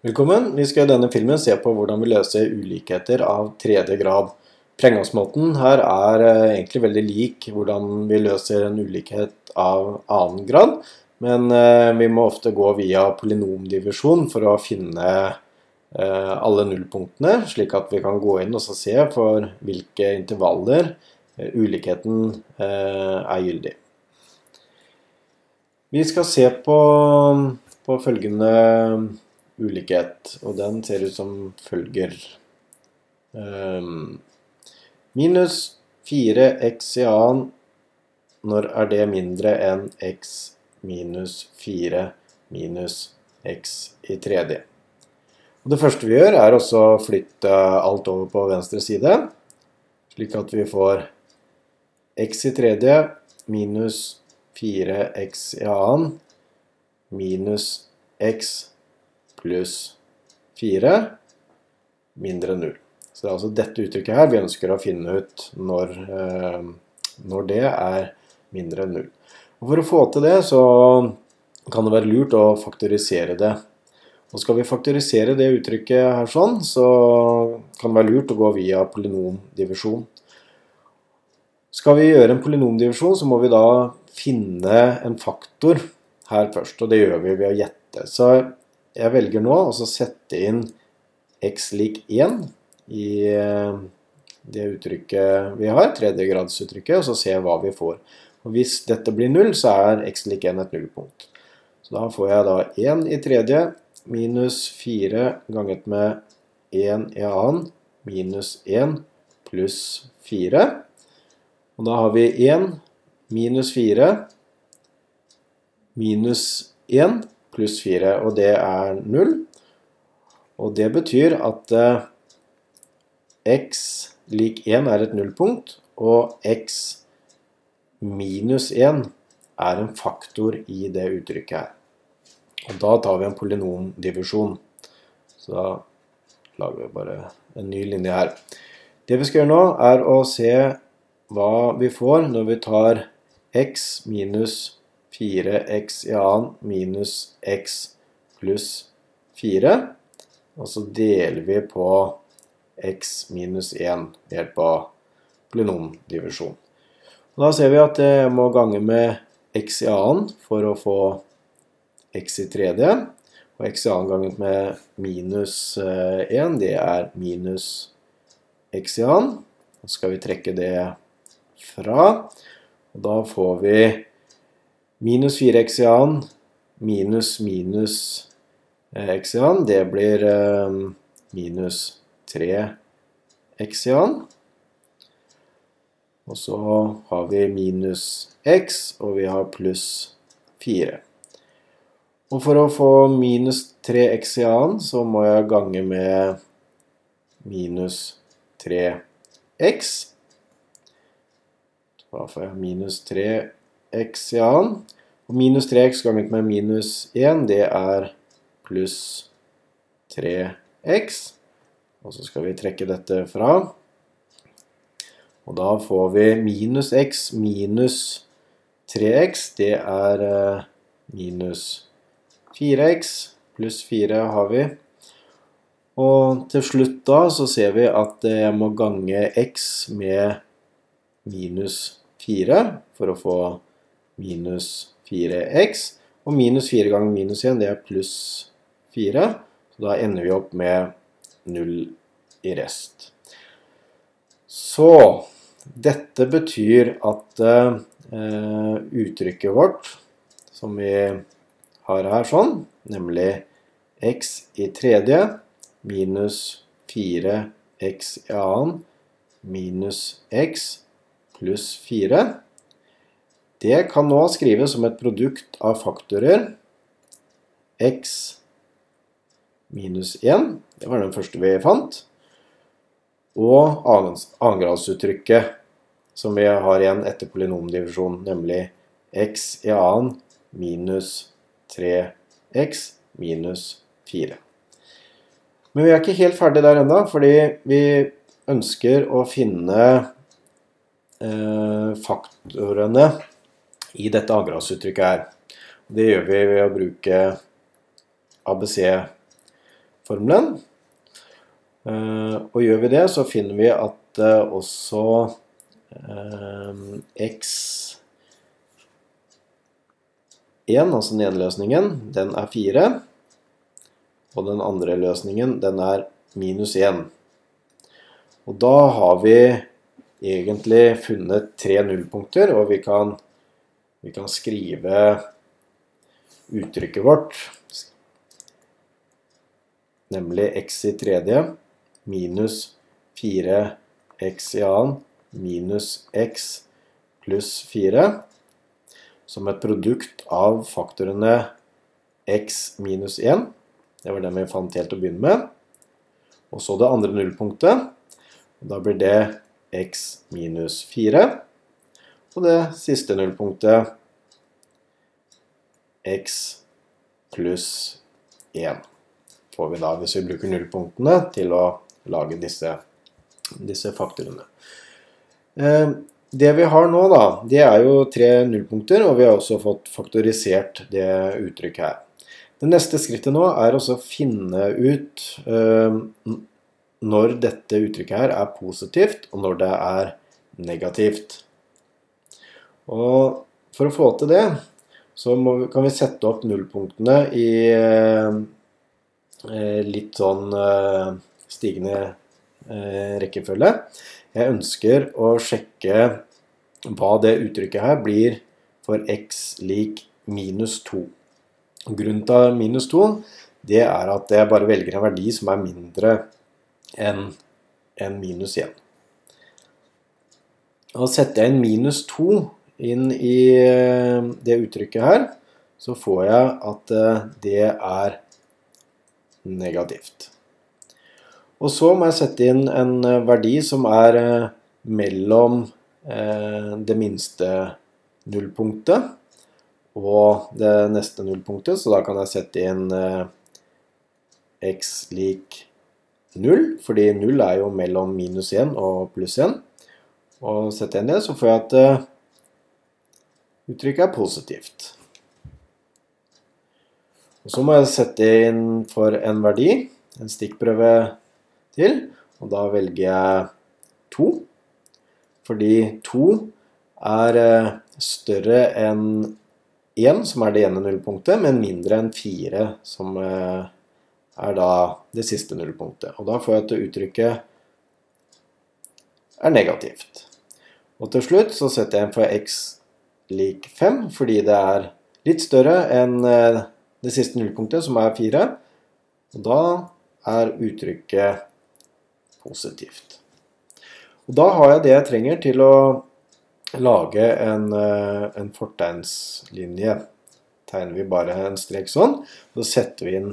Velkommen. Vi skal i denne filmen se på hvordan vi løser ulikheter av tredje grad. Prengangsmåten her er eh, egentlig veldig lik hvordan vi løser en ulikhet av annen grad, men eh, vi må ofte gå via polynomdivisjon for å finne eh, alle nullpunktene, slik at vi kan gå inn og se for hvilke intervaller ulikheten er gyldig. Vi skal se på, på følgende ulikhet, og den ser ut som følger. Um, minus 4x i annen, når er det mindre enn x minus 4 minus x i tredje? Og det første vi gjør, er å flytte alt over på venstre side, slik at vi får x i tredje minus 4x i annen minus x pluss 4 mindre 0. Så det er altså dette uttrykket her vi ønsker å finne ut når, eh, når det er mindre enn 0. Og For å få til det så kan det være lurt å faktorisere det. Og Skal vi faktorisere det uttrykket her sånn, så kan det være lurt å gå via polynomdivisjon. Skal vi gjøre en polynomdivisjon, så må vi da finne en faktor her først. Og det gjør vi ved å gjette. Så jeg velger nå å sette inn x lik 1 i eh, det uttrykket vi har, tredjegradsuttrykket, og så se hva vi får. Og Hvis dette blir null, så er x lik 1 et nullpunkt. Så da får jeg da 1 i tredje minus 4 ganget med 1 i annen minus 1 pluss 4. Og da har vi 1 minus 4 minus 1 pluss 4, og det er 0. Og det betyr at eh, x lik 1 er et nullpunkt, og x minus 1 er en faktor i det uttrykket her. Og da tar vi en polynomdivisjon. Så da lager vi bare en ny linje her. Det vi skal gjøre nå, er å se hva vi får når vi tar x minus 1 4x i annen minus x pluss 4. Og så deler vi på x minus 1 ved hjelp av plenomdivisjon. Og da ser vi at jeg må gange med x i annen for å få x i tredje. Og x i annen ganget med minus 1, eh, det er minus x i annen. Så skal vi trekke det fra. Og da får vi Minus 4x i annen minus minus eh, x i annen, det blir eh, minus 3x i annen. Og så har vi minus x, og vi har pluss 4. Og for å få minus 3x i annen, så må jeg gange med minus 3x. Da får jeg minus 3x x i annen. Og minus 3x ganget med minus 1, det er pluss 3x. Og så skal vi trekke dette fra. Og da får vi minus x minus 3x, det er eh, minus 4x. Pluss 4 har vi. Og til slutt da så ser vi at jeg må gange x med minus 4 for å få minus 4x. Og minus 4 ganger minus 1, det er pluss 4. Så da ender vi opp med 0 i rest. Så dette betyr at uh, uttrykket vårt, som vi har her sånn, nemlig x i tredje minus 4x i annen minus x pluss 4 det kan nå skrives som et produkt av faktorer x minus 1, det var den første vi fant, og annengradsuttrykket som vi har igjen etter polynomdivisjon, nemlig x i annen minus 3x minus 4. Men vi er ikke helt ferdig der ennå, fordi vi ønsker å finne eh, faktorene i dette avgradsuttrykket her. Det gjør vi ved å bruke ABC formelen. Og gjør vi det, så finner vi at også x1, altså nedløsningen, den er 4. Og den andre løsningen, den er minus 1. Og da har vi egentlig funnet tre nullpunkter, og vi kan, vi kan skrive uttrykket vårt, nemlig x i tredje minus 4x i annen minus x pluss 4 som et produkt av faktorene x minus 1. Det var den vi fant helt å begynne med. Og så det andre nullpunktet. Da blir det x minus 4. Og det siste nullpunktet x pluss 1 får vi da hvis vi bruker nullpunktene til å lage disse, disse faktorene. Eh, det vi har nå, da, det er jo tre nullpunkter, og vi har også fått faktorisert det uttrykket her. Det neste skrittet nå er å finne ut eh, når dette uttrykket her er positivt, og når det er negativt. Og for å få til det, så vi, kan vi sette opp nullpunktene i eh, litt sånn stigende rekkefølge. Jeg ønsker å sjekke hva det uttrykket her blir for x lik minus 2. Grunnen til minus 2 det er at jeg bare velger en verdi som er mindre enn en minus 1. Og setter jeg en minus 2 inn i eh, det uttrykket her, så får jeg at eh, det er negativt. Og så må jeg sette inn en eh, verdi som er mellom det minste nullpunktet og det neste nullpunktet, så da kan jeg sette inn x lik 0, fordi 0 er jo mellom minus 1 og pluss 1. Og setter jeg inn det, så får jeg at uttrykket er positivt. Og så må jeg sette inn for en verdi, en stikkprøve til. Og da velger jeg 2. Fordi 2 er eh, større enn 1, som er det ene nullpunktet, men mindre enn 4, som eh, er da det siste nullpunktet. Og da får jeg til uttrykket er negativt. Og til slutt så setter jeg inn for x lik 5, fordi det er litt større enn eh, det siste nullpunktet, som er 4. Og da er uttrykket positivt. Og da har jeg det jeg trenger til å lage en, eh, en fortegnslinje. Tegner vi bare en strek sånn, så setter vi inn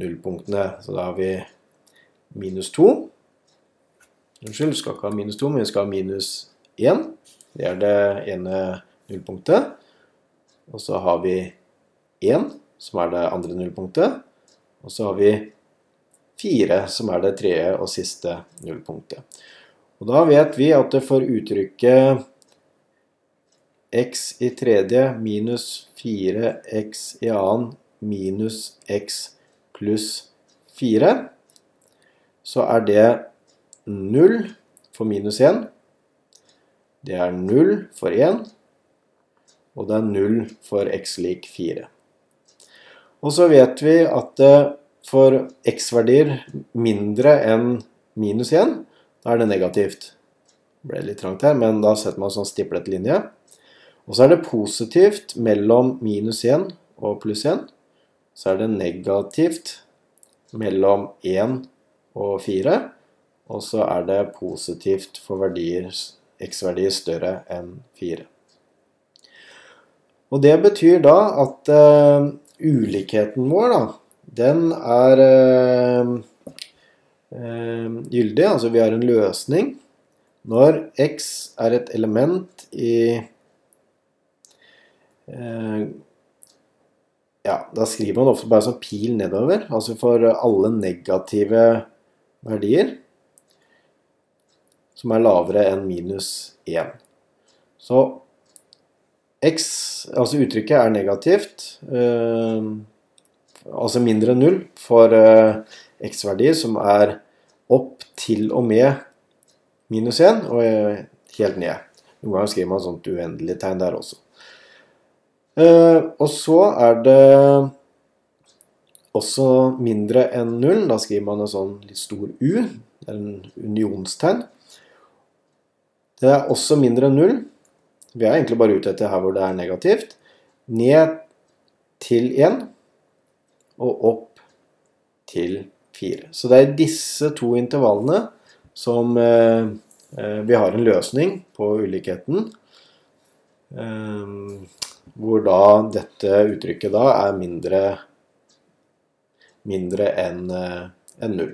nullpunktene. Så da har vi minus 2. Unnskyld, vi skal ikke ha minus 2, men vi skal ha minus 1. Det er det ene nullpunktet. Og så har vi 1, som er det andre nullpunktet. Og så har vi 4, som er det tredje og siste nullpunktet. Og da vet vi at for uttrykket x i tredje minus 4x i annen minus x pluss 4, så er det 0 for minus 1. Det er 0 for 1, og det er 0 for x lik 4. Og så vet vi at for x-verdier mindre enn minus 1, da er det negativt. Det ble litt trangt her, men da setter man sånn stiplet linje. Og så er det positivt mellom minus 1 og pluss 1. Så er det negativt mellom 1 og 4. Og så er det positivt for verdier, x-verdier større enn 4. Og det betyr da at uh, ulikheten vår da, den er uh, uh, gyldig. Altså vi har en løsning når x er et element i Ja, da skriver man ofte bare som pil nedover. Altså for alle negative verdier som er lavere enn minus 1. Så x, altså uttrykket er negativt. Øh, altså mindre enn 0 for uh, x-verdier som er opp til og med minus 1 og helt ned. Noen ganger skriver man sånt uendelig tegn der også. Og så er det også mindre enn 0. Da skriver man en sånn litt stor U, en unionstegn. Det er også mindre enn 0. Vi er egentlig bare ute etter her hvor det er negativt. Ned til 1 og opp til 4. Så det er disse to intervallene som eh, eh, vi har en løsning på ulikheten. Eh, hvor da dette uttrykket da er mindre, mindre enn en 0.